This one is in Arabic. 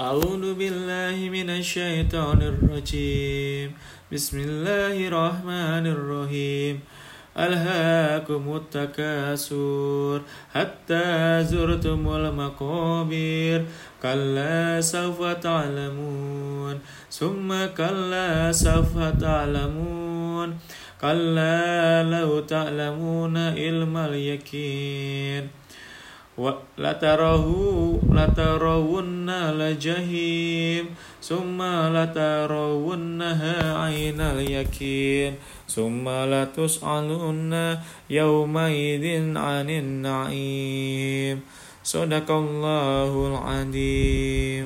أعوذ بالله من الشيطان الرجيم. بسم الله الرحمن الرحيم. ألهاكم التكاثر. حتى زرتم المقابر. كلا سوف تعلمون. ثم كلا سوف تعلمون. كلا لو تعلمون علم اليقين. لتره لترون الجحيم ثم لترونها عين اليقين ثم لتسألن يومئذ عن النعيم صدق الله العظيم